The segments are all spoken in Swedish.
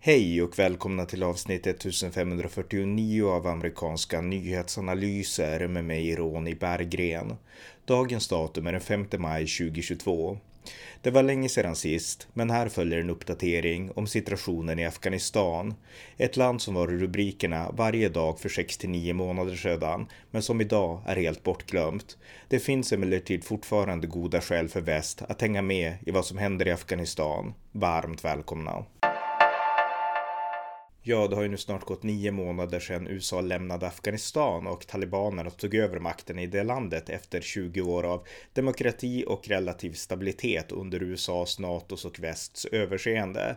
Hej och välkomna till avsnitt 1549 av amerikanska nyhetsanalyser med mig Ronny Berggren. Dagens datum är den 5 maj 2022. Det var länge sedan sist, men här följer en uppdatering om situationen i Afghanistan. Ett land som var i rubrikerna varje dag för 69 månader sedan, men som idag är helt bortglömt. Det finns emellertid fortfarande goda skäl för väst att hänga med i vad som händer i Afghanistan. Varmt välkomna! Ja, det har ju nu snart gått nio månader sedan USA lämnade Afghanistan och talibanerna tog över makten i det landet efter 20 år av demokrati och relativ stabilitet under USAs, NATOs och västs överseende.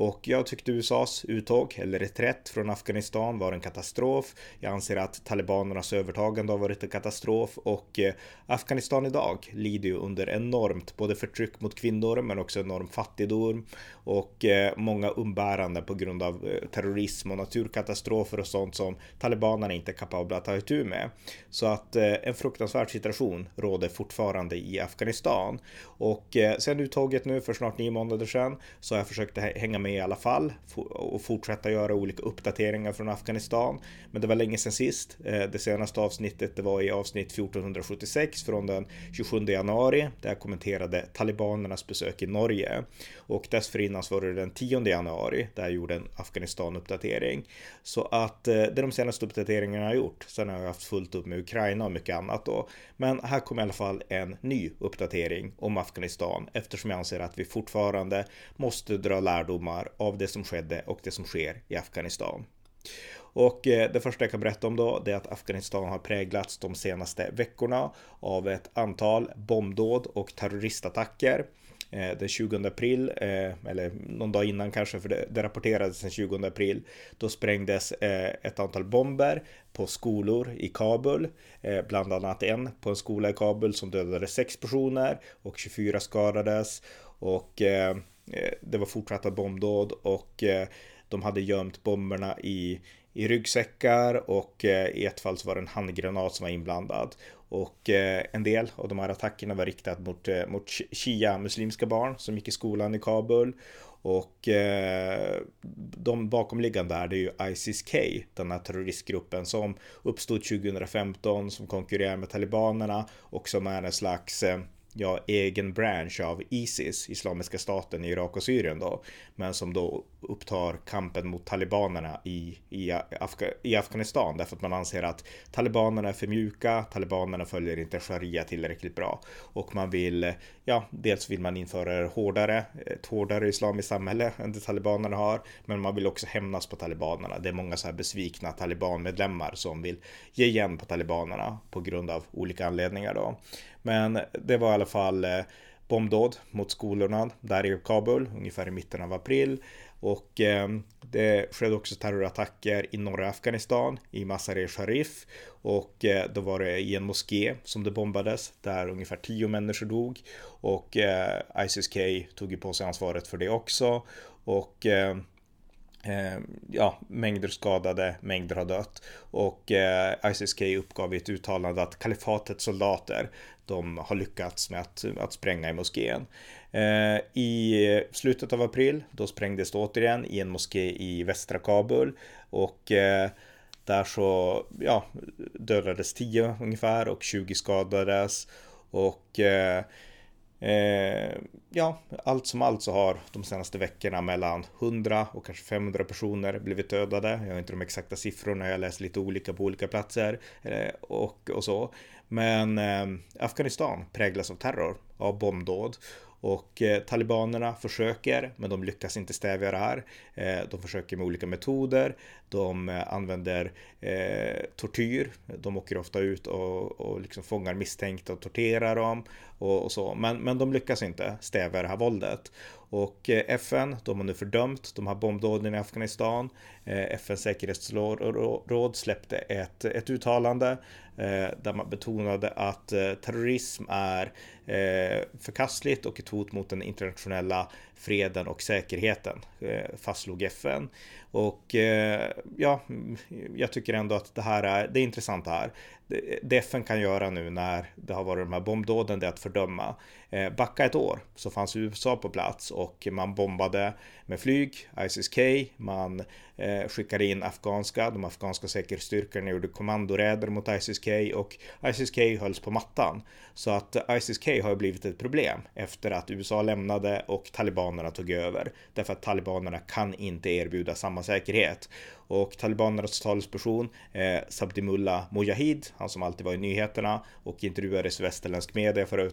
Och jag tyckte USAs uttåg, eller reträtt från Afghanistan var en katastrof. Jag anser att talibanernas övertagande har varit en katastrof och eh, Afghanistan idag lider ju under enormt både förtryck mot kvinnor men också enorm fattigdom och eh, många umbäranden på grund av eh, terrorism och naturkatastrofer och sånt som talibanerna inte är kapabla att ta itu med. Så att en fruktansvärd situation råder fortfarande i Afghanistan. Och sen uttåget nu för snart nio månader sedan så har jag försökt hänga med i alla fall och fortsätta göra olika uppdateringar från Afghanistan. Men det var länge sedan sist. Eh, det senaste avsnittet det var i avsnitt 1476 från den 27 januari där jag kommenterade talibanernas besök i Norge. Och dessförinnan var det den 10 januari där jag gjorde en Afghanistan-uppdatering. Så att eh, det är de senaste uppdateringarna jag har gjort. Sen har jag haft fullt upp med Ukraina och mycket annat då. Men här kommer i alla fall en ny uppdatering om Afghanistan eftersom jag anser att vi fortfarande måste dra lärdomar av det som skedde och det som sker i Afghanistan. Och eh, det första jag kan berätta om då det är att Afghanistan har präglats de senaste veckorna av ett antal bombdåd och terroristattacker. Eh, den 20 april, eh, eller någon dag innan kanske, för det, rapporterades den 20 april, då sprängdes ett antal bomber på skolor i Kabul, bland annat en på en skola i Kabul som dödade sex personer och 24 skadades. Och Eh, det var fortsatta bombdåd och eh, de hade gömt bomberna i, i ryggsäckar och eh, i ett fall så var det en handgranat som var inblandad. Och en del av de här attackerna var riktade mot, mot shia-muslimska barn som gick i skolan i Kabul. Och de bakomliggande är det ju Isis-K, den här terroristgruppen som uppstod 2015, som konkurrerar med talibanerna och som är en slags ja, egen bransch av Isis, Islamiska staten i Irak och Syrien då, men som då upptar kampen mot talibanerna i, i, Afga, i Afghanistan därför att man anser att talibanerna är för mjuka, talibanerna följer inte sharia tillräckligt bra och man vill, ja, dels vill man införa hårdare, ett hårdare islamiskt samhälle än det talibanerna har, men man vill också hämnas på talibanerna. Det är många så här besvikna talibanmedlemmar som vill ge igen på talibanerna på grund av olika anledningar då. Men det var i alla fall eh, bombdåd mot skolorna där i Kabul ungefär i mitten av april. Och eh, det skedde också terrorattacker i norra Afghanistan i Mazar-e Sharif. Och eh, då var det i en moské som det bombades där ungefär tio människor dog. Och eh, ISIS-K tog ju på sig ansvaret för det också. Och ehm, eh, ja, mängder skadade, mängder har dött. Och eh, ISIS-K uppgav i ett uttalande att kalifatets soldater de har lyckats med att, att spränga i moskén. Eh, I slutet av april då sprängdes det återigen i en moské i västra Kabul. Och eh, där så ja, dödades 10 ungefär och 20 skadades. Och eh, eh, ja, allt som allt så har de senaste veckorna mellan 100 och kanske 500 personer blivit dödade. Jag har inte de exakta siffrorna, jag läser lite olika på olika platser eh, och, och så. Men eh, Afghanistan präglas av terror, av bombdåd och eh, talibanerna försöker, men de lyckas inte stävja det här. Eh, de försöker med olika metoder. De eh, använder eh, tortyr. De åker ofta ut och, och liksom fångar misstänkta och torterar dem och, och, så. Men, men de lyckas inte stävja det här våldet. Och eh, FN, de har nu fördömt de här bombdåden i Afghanistan. Eh, FNs säkerhetsråd släppte ett, ett uttalande eh, där man betonade att terrorism är förkastligt och ett hot mot den internationella freden och säkerheten, eh, fastslog FN. Och eh, ja, jag tycker ändå att det här är, det är intressant det här. Det FN kan göra nu när det har varit de här bombdåden, det är att fördöma. Eh, backa ett år så fanns USA på plats och man bombade med flyg, ISIS-K, man skickade in afghanska, de afghanska säkerhetsstyrkorna gjorde kommandoräder mot ISIS-K och ISIS-K hölls på mattan. Så att ISIS-K har blivit ett problem efter att USA lämnade och talibanerna tog över. Därför att talibanerna kan inte erbjuda samma säkerhet. Och talibanernas talesperson eh, Sabdimullah Mujahid, han som alltid var i nyheterna och intervjuades i västerländsk media för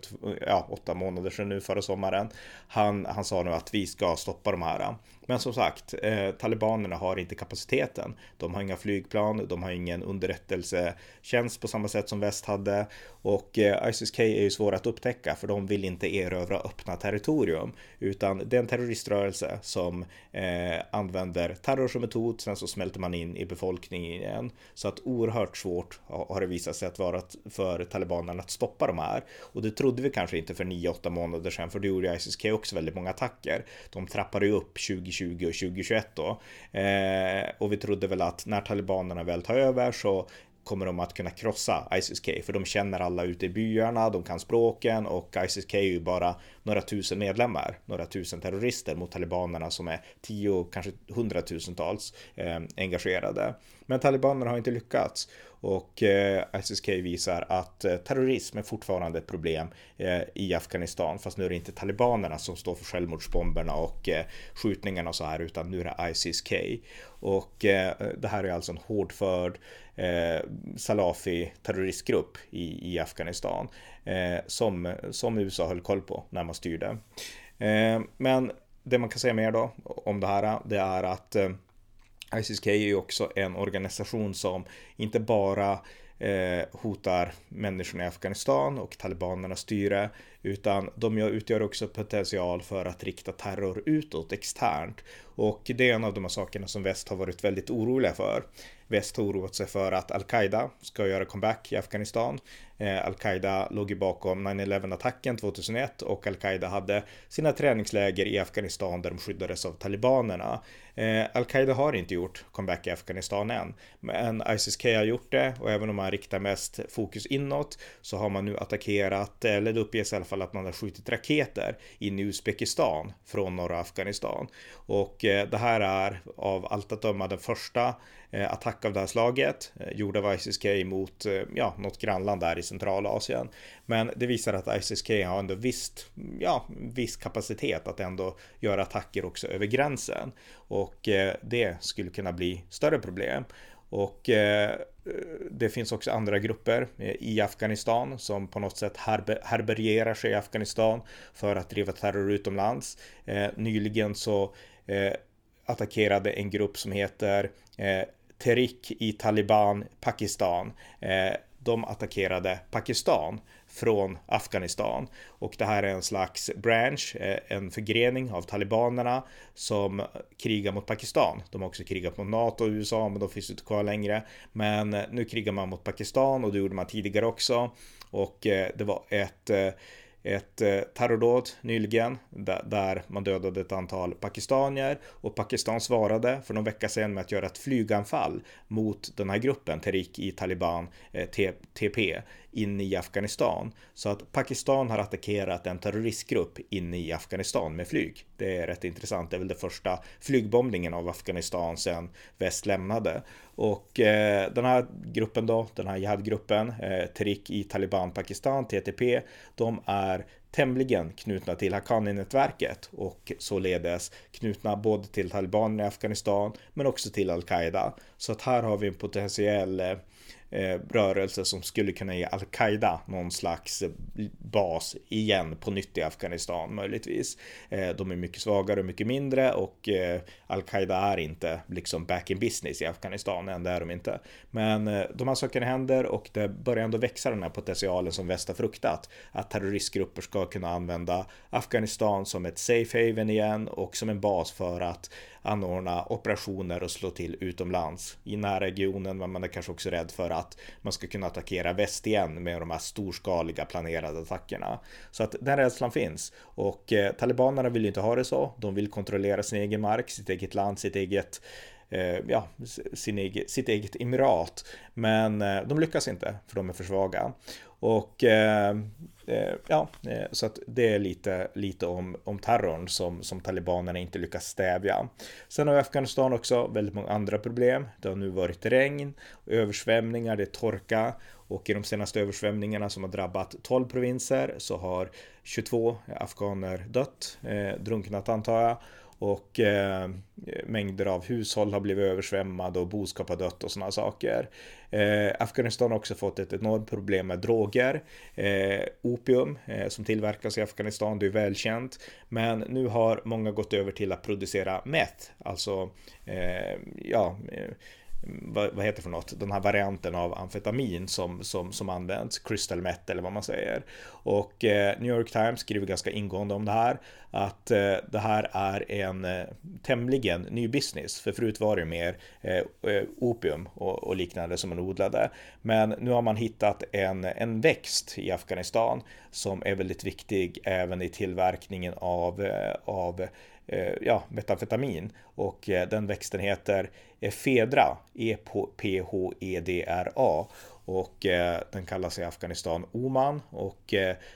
ja, åtta månader sedan nu förra sommaren. Han, han sa nu att vi ska stoppa de här. Men som sagt, eh, talibanerna har inte kapaciteten. De har inga flygplan, de har ingen underrättelsetjänst på samma sätt som väst hade och eh, ISIS-K är ju svåra att upptäcka för de vill inte erövra öppna territorium utan det är en terroriströrelse som eh, använder terror som metod. Sen så smäller smälter man in i befolkningen igen så att oerhört svårt har det visat sig att vara för talibanerna att stoppa de här och det trodde vi kanske inte för 9-8 månader sedan för det gjorde ISIS-K också väldigt många attacker. De trappade ju upp 2020 och 2021 då. Eh, och vi trodde väl att när talibanerna väl tar över så kommer de att kunna krossa ISIS-K för de känner alla ute i byarna, de kan språken och ISIS-K är ju bara några tusen medlemmar, några tusen terrorister mot talibanerna som är tio, kanske hundratusentals eh, engagerade. Men talibanerna har inte lyckats. Och eh, ISIS-K visar att eh, terrorism är fortfarande ett problem eh, i Afghanistan. Fast nu är det inte talibanerna som står för självmordsbomberna och eh, skjutningarna och så här utan nu är det ISIS-K och eh, det här är alltså en hårdförd eh, Salafi terroristgrupp i, i Afghanistan eh, som, som USA höll koll på när man styrde. Eh, men det man kan säga mer då om det här, det är att eh, ICSK är ju också en organisation som inte bara eh, hotar människorna i Afghanistan och talibanernas styre utan de utgör också potential för att rikta terror utåt externt. Och det är en av de här sakerna som väst har varit väldigt oroliga för. Väst har oroat sig för att al-Qaida ska göra comeback i Afghanistan. Eh, al-Qaida låg ju bakom 9-11 attacken 2001 och al-Qaida hade sina träningsläger i Afghanistan där de skyddades av talibanerna. Eh, al-Qaida har inte gjort comeback i Afghanistan än, men ISIS-K har gjort det och även om man riktar mest fokus inåt så har man nu attackerat, eh, eller det uppges i alla fall att man har skjutit raketer in i Uzbekistan från norra Afghanistan. Och det här är av allt att döma den första attack av det här slaget, gjord av ISIS-K mot ja, något grannland där i Centralasien. Men det visar att ISIS-K har ändå visst, ja, viss kapacitet att ändå göra attacker också över gränsen. Och eh, det skulle kunna bli större problem. Och eh, det finns också andra grupper eh, i Afghanistan som på något sätt herbergerar sig i Afghanistan för att driva terror utomlands. Nyligen så attackerade en grupp som heter Terik i Taliban Pakistan. Eh, de attackerade Pakistan från Afghanistan och det här är en slags branch, eh, en förgrening av talibanerna som krigar mot Pakistan. De har också krigat mot NATO och USA, men de finns inte kvar längre. Men eh, nu krigar man mot Pakistan och det gjorde man tidigare också och eh, det var ett ett eh, terrordåd nyligen där man dödade ett antal pakistanier och Pakistan svarade för någon vecka sedan med att göra ett flyganfall mot den här gruppen, Tariq i Taliban, eh, TP, inne i Afghanistan. Så att Pakistan har attackerat en terroristgrupp inne i Afghanistan med flyg. Det är rätt intressant. Det är väl den första flygbombningen av Afghanistan sedan väst lämnade. Och eh, den här gruppen då, den här jihadgruppen, eh, Tariq i Taliban Pakistan, TTP, de är tämligen knutna till Haqqani-nätverket och således knutna både till talibanerna i Afghanistan men också till al-Qaida. Så att här har vi en potentiell eh, eh, rörelse som skulle kunna ge al-Qaida någon slags eh, bas igen på nytt i Afghanistan möjligtvis. Eh, de är mycket svagare och mycket mindre och eh, al-Qaida är inte liksom back in business i Afghanistan än, det är de inte. Men eh, de här sakerna händer och det börjar ändå växa den här potentialen som väst har fruktat. Att terroristgrupper ska kunna använda Afghanistan som ett safe haven igen och som en bas för att anordna operationer och slå till utomlands i närregionen, men man är kanske också rädd för att man ska kunna attackera väst igen med de här storskaliga planerade attackerna. Så att den rädslan finns och eh, talibanerna vill inte ha det så. De vill kontrollera sin egen mark, sitt eget land, sitt eget eh, ja, sin eget, sitt eget emirat. Men eh, de lyckas inte för de är för svaga. Och eh, Eh, ja, eh, så att det är lite, lite om, om terrorn som, som talibanerna inte lyckas stävja. Sen har Afghanistan också väldigt många andra problem. Det har nu varit regn, översvämningar, det är torka och i de senaste översvämningarna som har drabbat 12 provinser så har 22 afghaner dött, eh, drunknat antar jag och eh, mängder av hushåll har blivit översvämmade och boskap har dött och sådana saker. Eh, Afghanistan har också fått ett enormt problem med droger. Eh, opium eh, som tillverkas i Afghanistan, det är välkänt. Men nu har många gått över till att producera meth, alltså eh, ja eh, vad, vad heter det för något, den här varianten av amfetamin som, som, som används, crystal meth eller vad man säger. Och eh, New York Times skriver ganska ingående om det här, att eh, det här är en eh, tämligen ny business, för förut var det mer eh, eh, opium och, och, liknande som man odlade. Men nu har man hittat en, en växt i Afghanistan som är väldigt viktig även i tillverkningen av, eh, av Eh, ja, metamfetamin och eh, den växten heter eh, Efedra, E-P-H-E-D-R-A och den kallas i Afghanistan Oman och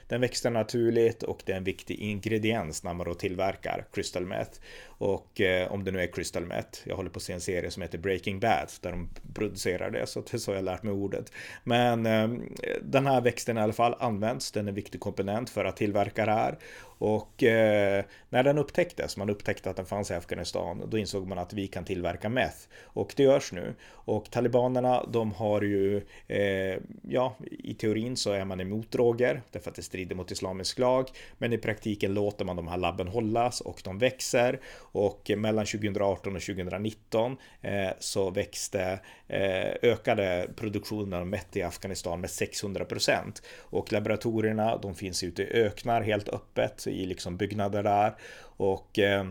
den växer naturligt och det är en viktig ingrediens när man då tillverkar crystal meth. Och om det nu är crystal meth, jag håller på att se en serie som heter Breaking Bad där de producerar det, så det är så jag lärt mig ordet. Men ehm, den här växten i alla fall används, den är en viktig komponent för att tillverka det här. Och eh, när den upptäcktes, man upptäckte att den fanns i Afghanistan, då insåg man att vi kan tillverka meth. Och det görs nu. Och talibanerna, de har ju eh, ja, i teorin så är man emot droger därför att det strider mot islamisk lag. Men i praktiken låter man de här labben hållas och de växer. Och mellan 2018 och 2019 eh, så växte, eh, ökade produktionen av meth i Afghanistan med 600 procent. Och laboratorierna, de finns ute i öknar helt öppet i liksom byggnader där. Och eh,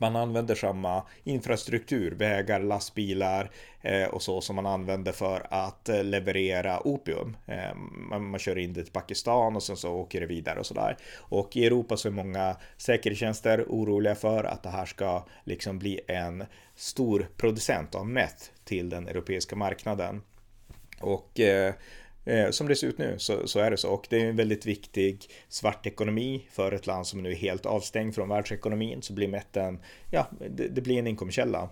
man använder samma infrastruktur, vägar, lastbilar eh, och så som man använder för att eh, leverera opium. Eh, man, man, kör in det till Pakistan och sen så åker det vidare och sådär. Och i Europa så är många säkerhetstjänster oroliga för att det här ska liksom bli en stor producent av meth till den europeiska marknaden. Och Eh, Eh, som det ser ut nu så, så, är det så och det är en väldigt viktig svart ekonomi för ett land som nu är helt avstängd från världsekonomin så blir metten, ja, det, det blir en inkomstkälla.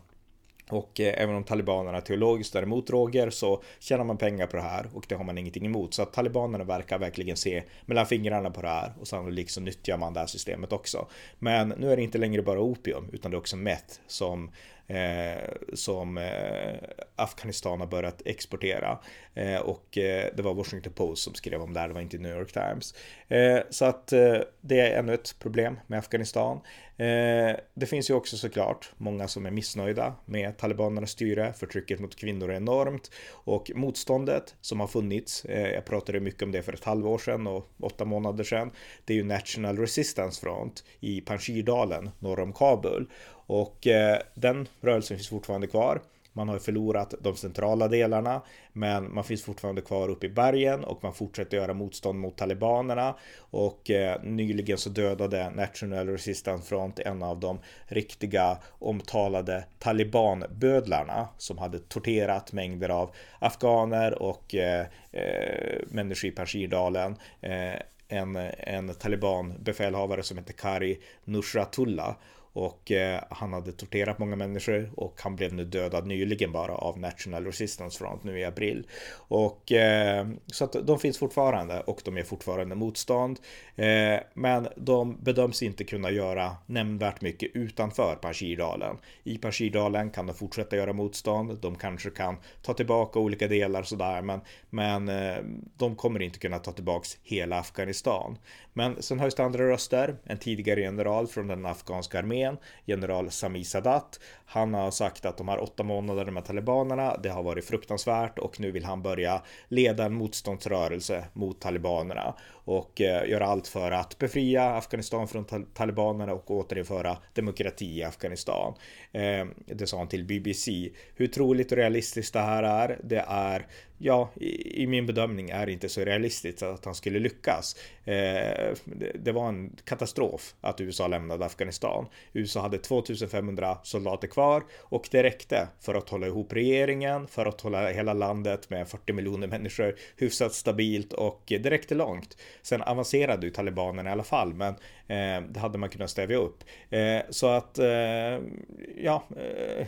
Och eh, även om talibanerna teologiskt är emot droger så tjänar man pengar på det här och det har man ingenting emot. Så att talibanerna verkar verkligen se mellan fingrarna på det här och sannolikt så nyttjar man det här systemet också. Men nu är det inte längre bara opium utan det är också meth som Eh, som eh, Afghanistan har börjat exportera. Eh, och eh, det var Washington Post som skrev om det här, det var inte New York Times. Eh, så att eh, det är ännu ett problem med Afghanistan. Eh, det finns ju också såklart många som är missnöjda med talibanernas styre, förtrycket mot kvinnor är enormt och motståndet som har funnits, eh, jag pratade mycket om det för ett halvår sedan och åtta månader sedan, det är ju National Resistance Front i Panjshirdalen norr om Kabul och eh, den rörelsen finns fortfarande kvar. Man har förlorat de centrala delarna, men man finns fortfarande kvar uppe i bergen och man fortsätter göra motstånd mot talibanerna. Och eh, nyligen så dödade National Resistance Front en av de riktiga omtalade talibanbödlarna som hade torterat mängder av afghaner och eh, eh människor i Panjshirdalen. Eh, en, en talibanbefälhavare som heter Kari Nusratullah och eh, han hade torterat många människor och han blev nu dödad nyligen bara av National Resistance Front nu i april. Och eh, så att de finns fortfarande och de är fortfarande motstånd. Eh, men de bedöms inte kunna göra nämnvärt mycket utanför Panjshirdalen. I Panjshirdalen kan de fortsätta göra motstånd. De kanske kan ta tillbaka olika delar sådär, men, men eh, de kommer inte kunna ta tillbaks hela Afghanistan. Men sen höjs det andra röster. En tidigare general från den afghanska armén, general Sami Sadat. Han har sagt att de här åtta månaderna med talibanerna, det har varit fruktansvärt och nu vill han börja leda en motståndsrörelse mot talibanerna och eh, göra allt för att befria Afghanistan från talibanerna och återinföra demokrati i Afghanistan. Ehm, det sa han till BBC. Hur troligt och realistiskt det här är, det är ja, i, i, min bedömning är det inte så realistiskt att han skulle lyckas. Eh, det, det, var en katastrof att USA lämnade Afghanistan. USA hade 2500 soldater kvar och det räckte för att hålla ihop regeringen, för att hålla hela landet med 40 miljoner människor hyfsat stabilt och eh, det räckte långt. Sen avancerade ju talibanerna i alla fall, men Eh, det hade man kunnat stävja upp. Eh, så att, eh, ja, eh,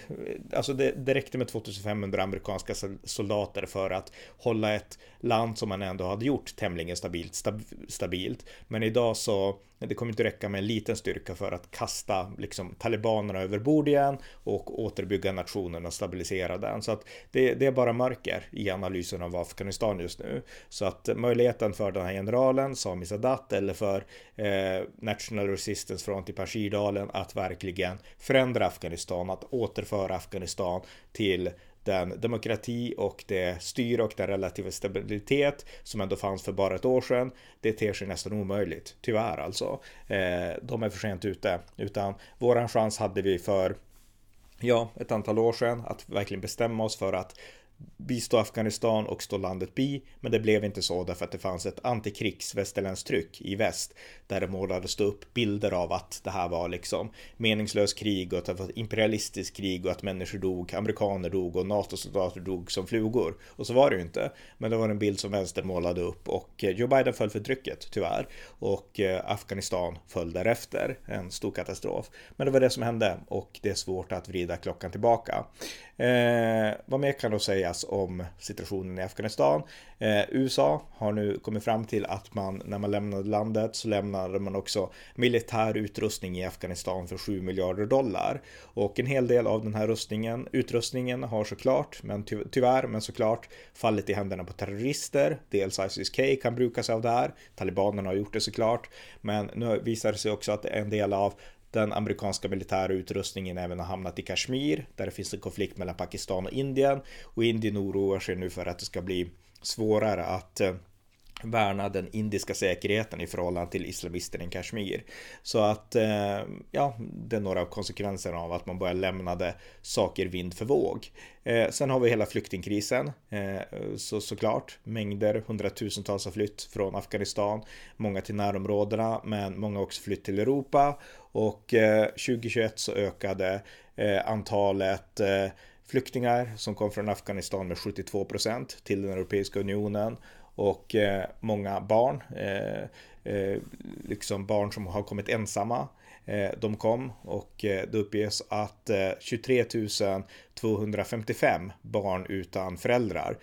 alltså det, det räckte med 2500 amerikanska soldater för att hålla ett land som man ändå hade gjort tämligen stabilt, stab, stabilt. Men idag så det kommer inte räcka med en liten styrka för att kasta liksom, talibanerna över bord igen och återbygga nationen och stabilisera den. Så att det, det, är bara mörker i analysen av Afghanistan just nu. Så att möjligheten för den här generalen, Sami Sadat, eller för eh, National Resistance Front i Pashirdalen att verkligen förändra Afghanistan, att återföra Afghanistan till den demokrati och det styre och den relativa stabilitet som ändå fanns för bara ett år sedan. Det ter sig nästan omöjligt, tyvärr alltså. Eh, de är för sent ute, utan våran chans hade vi för ja, ett antal år sedan att verkligen bestämma oss för att bistå Afghanistan och stå landet bi, men det blev inte så därför att det fanns ett antikrigs västerländskt tryck i väst där det målades upp bilder av att det här var liksom meningslöst krig och att det var ett imperialistiskt krig och att människor dog, amerikaner dog och NATO-soldater dog som flugor. Och så var det ju inte, men det var en bild som vänster målade upp och Joe Biden föll för trycket tyvärr och eh, Afghanistan föll därefter, en stor katastrof. Men det var det som hände och det är svårt att vrida klockan tillbaka. Eh, vad mer kan då sägas om situationen i Afghanistan? Eh, USA har nu kommit fram till att man när man lämnade landet så lämnade man också militär utrustning i Afghanistan för 7 miljarder dollar. Och en hel del av den här rustningen, utrustningen har såklart, men ty tyvärr, men såklart fallit i händerna på terrorister. Dels ISIS-K kan bruka sig av det här. Talibanerna har gjort det såklart. Men nu visar det sig också att en del av den amerikanska militära utrustningen även har hamnat i Kashmir, där det finns en konflikt mellan Pakistan och Indien. Och Indien oroar sig nu för att det ska bli svårare att eh, värna den indiska säkerheten i förhållande till islamisterna i Kashmir. Så att, eh, ja, det är några av konsekvenserna av att man börjar lämnade saker vind för våg. Eh, sen har vi hela flyktingkrisen, eh, så såklart mängder, hundratusentals har flytt från Afghanistan, många till närområdena, men många har också flytt till Europa och eh, 2021 så ökade eh, antalet flyktingar som kom från Afghanistan med 72 procent till den Europeiska unionen och eh, många barn, eh, eh, liksom barn som har kommit ensamma, eh, de kom och eh, det uppges att eh, 23 255 barn utan föräldrar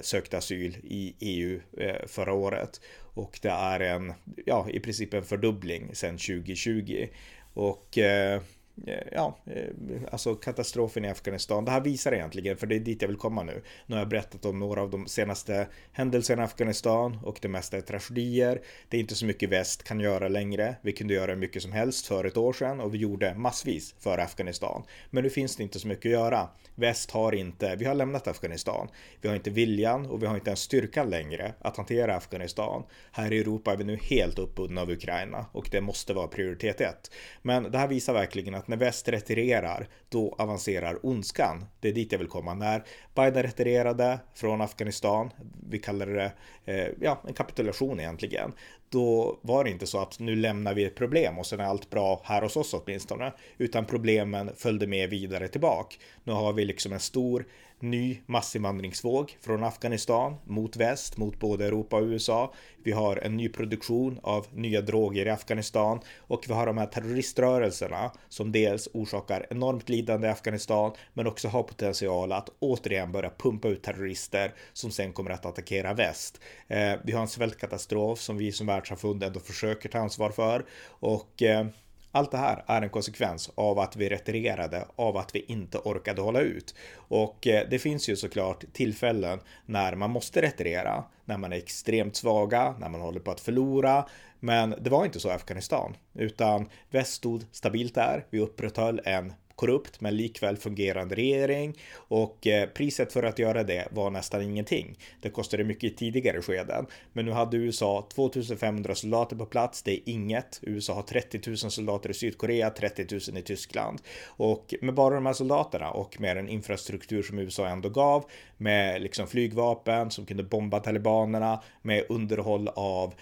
sökte asyl i EU förra året. Och det är en, ja, i princip en fördubbling sedan 2020. Och Eh, Eh, ja, eh, alltså katastrofen i Afghanistan. Det här visar egentligen, för det är dit jag vill komma nu. Nu har jag berättat om några av de senaste händelserna i Afghanistan och det mesta är tragedier. Det är inte så mycket väst kan göra längre. Vi kunde göra mycket som helst för ett år sedan och vi gjorde massvis för Afghanistan. Men nu finns det inte så mycket att göra. Väst har inte, vi har lämnat Afghanistan. Vi har inte viljan och vi har inte ens styrkan längre att hantera Afghanistan. Här i Europa är vi nu helt uppbundna av Ukraina och det måste vara prioritet ett. Men det här visar verkligen att när väst retirerar, då avancerar ondskan. Det är dit jag vill komma. När Biden retirerade från Afghanistan, vi kallar det eh, ja, en kapitulation egentligen, då var det inte så att nu lämnar vi ett problem och sen är allt bra här hos oss åtminstone, utan problemen följde med vidare tillbaka. Nu har vi liksom en stor ny massinvandringsvåg från Afghanistan mot väst, mot både Europa och USA. Vi har en ny produktion av nya droger i Afghanistan och vi har de här terroriströrelserna som dels orsakar enormt lidande i Afghanistan men också har potential att återigen börja pumpa ut terrorister som sen kommer att attackera väst. Eh, vi har en svältkatastrof som vi som världssamfund ändå försöker ta ansvar för och eh, allt det här är en konsekvens av att vi retirerade, av att vi inte orkade hålla ut. Och eh, det finns ju såklart tillfällen när man måste retirera, när man är extremt svaga, när man håller på att förlora. Men det var inte så i Afghanistan, utan väst stod stabilt där. Vi upprätthöll en korrupt men likväl fungerande regering och eh, priset för att göra det var nästan ingenting. Det kostade mycket i tidigare skeden, men nu hade USA 2500 soldater på plats. Det är inget. USA har 30 000 soldater i Sydkorea, 30 000 i Tyskland och med bara de här soldaterna och med den infrastruktur som USA ändå gav med liksom flygvapen som kunde bomba talibanerna med underhåll av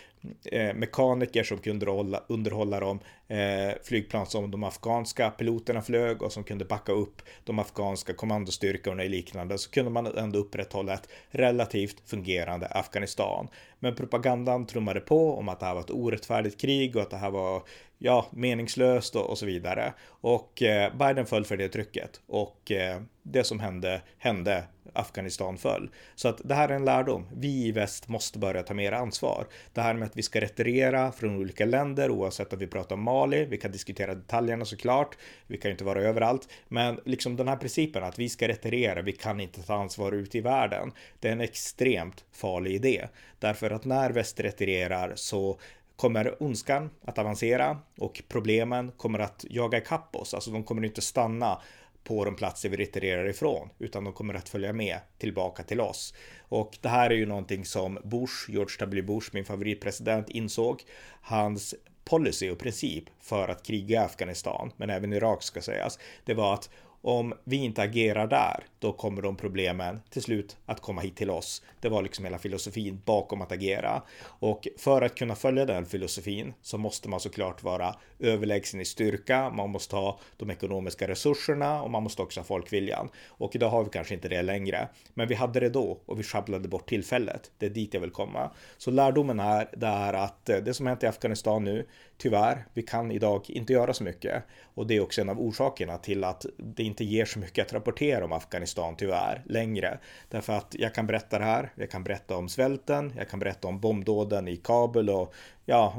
eh, mekaniker som kunde underhålla, underhålla de eh, flygplan som de afghanska piloterna flög och som kunde backa upp de afghanska kommandostyrkorna och liknande så kunde man ändå upprätthålla ett relativt fungerande Afghanistan. Men propagandan trummade på om att det här var ett orättfärdigt krig och att det här var ja, meningslöst och, och så vidare. Och eh, Biden föll för det trycket och eh, det som hände hände. Afghanistan föll. Så att det här är en lärdom. Vi i väst måste börja ta mer ansvar. Det här med att vi ska retirera från olika länder oavsett om vi pratar om Mali. Vi kan diskutera detaljerna såklart. Vi kan ju inte vara överallt, men liksom den här principen att vi ska retirera. Vi kan inte ta ansvar ute i världen. Det är en extremt farlig idé därför att när väst retirerar så kommer ondskan att avancera och problemen kommer att jaga ikapp oss. Alltså de kommer inte stanna på de platser vi retirerar ifrån, utan de kommer att följa med tillbaka till oss. Och det här är ju någonting som Bush, George W. Bush, min favoritpresident, insåg. Hans policy och princip för att kriga i Afghanistan, men även Irak ska sägas, det var att om vi inte agerar där, då kommer de problemen till slut att komma hit till oss. Det var liksom hela filosofin bakom att agera. Och för att kunna följa den filosofin så måste man såklart vara överlägsen i styrka, man måste ha de ekonomiska resurserna och man måste också ha folkviljan. Och idag har vi kanske inte det längre. Men vi hade det då och vi sjabblade bort tillfället. Det är dit jag vill komma. Så lärdomen är, det är att eh, det som hänt i Afghanistan nu, tyvärr, vi kan idag inte göra så mycket. Och det är också en av orsakerna till att det inte ger så mycket att rapportera om Afghanistan tyvärr längre. Därför att jag kan berätta det här, jag kan berätta om svälten, jag kan berätta om bombdåden i Kabul och ja,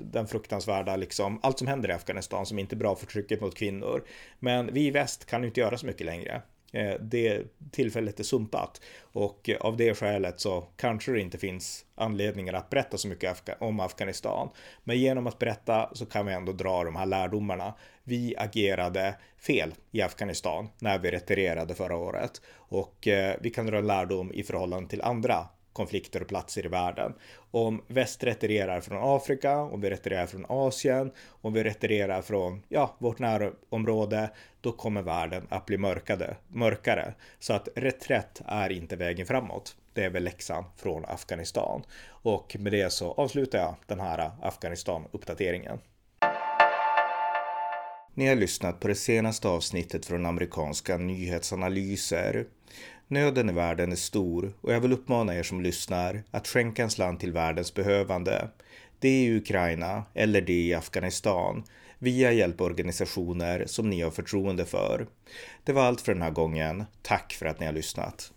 den fruktansvärda liksom, allt som händer i Afghanistan som inte är bra för trycket mot kvinnor. Men vi i väst kan inte göra så mycket längre. Eh, det tillfället är sumpat och eh, av det skälet så kanske det inte finns anledningar att berätta så mycket om Afghanistan. Men genom att berätta så kan vi ändå dra de här lärdomarna. Vi agerade fel i Afghanistan när vi retirerade förra året och eh, vi kan dra lärdom i förhållande till andra konflikter och platser i världen. Om väst retirerar från Afrika, om vi retirerar från Asien, om vi retirerar från ja, vårt närområde, då kommer världen att bli mörkade, mörkare. Så att reträtt är inte vägen framåt. Det är väl läxan från Afghanistan. Och med det så avslutar jag den här Afghanistan-uppdateringen. Ni har lyssnat på det senaste avsnittet från amerikanska nyhetsanalyser. Nöden i världen är stor och jag vill uppmana er som lyssnar att skänka en slant till världens behövande. Det är i Ukraina eller det i Afghanistan via hjälporganisationer som ni har förtroende för. Det var allt för den här gången. Tack för att ni har lyssnat.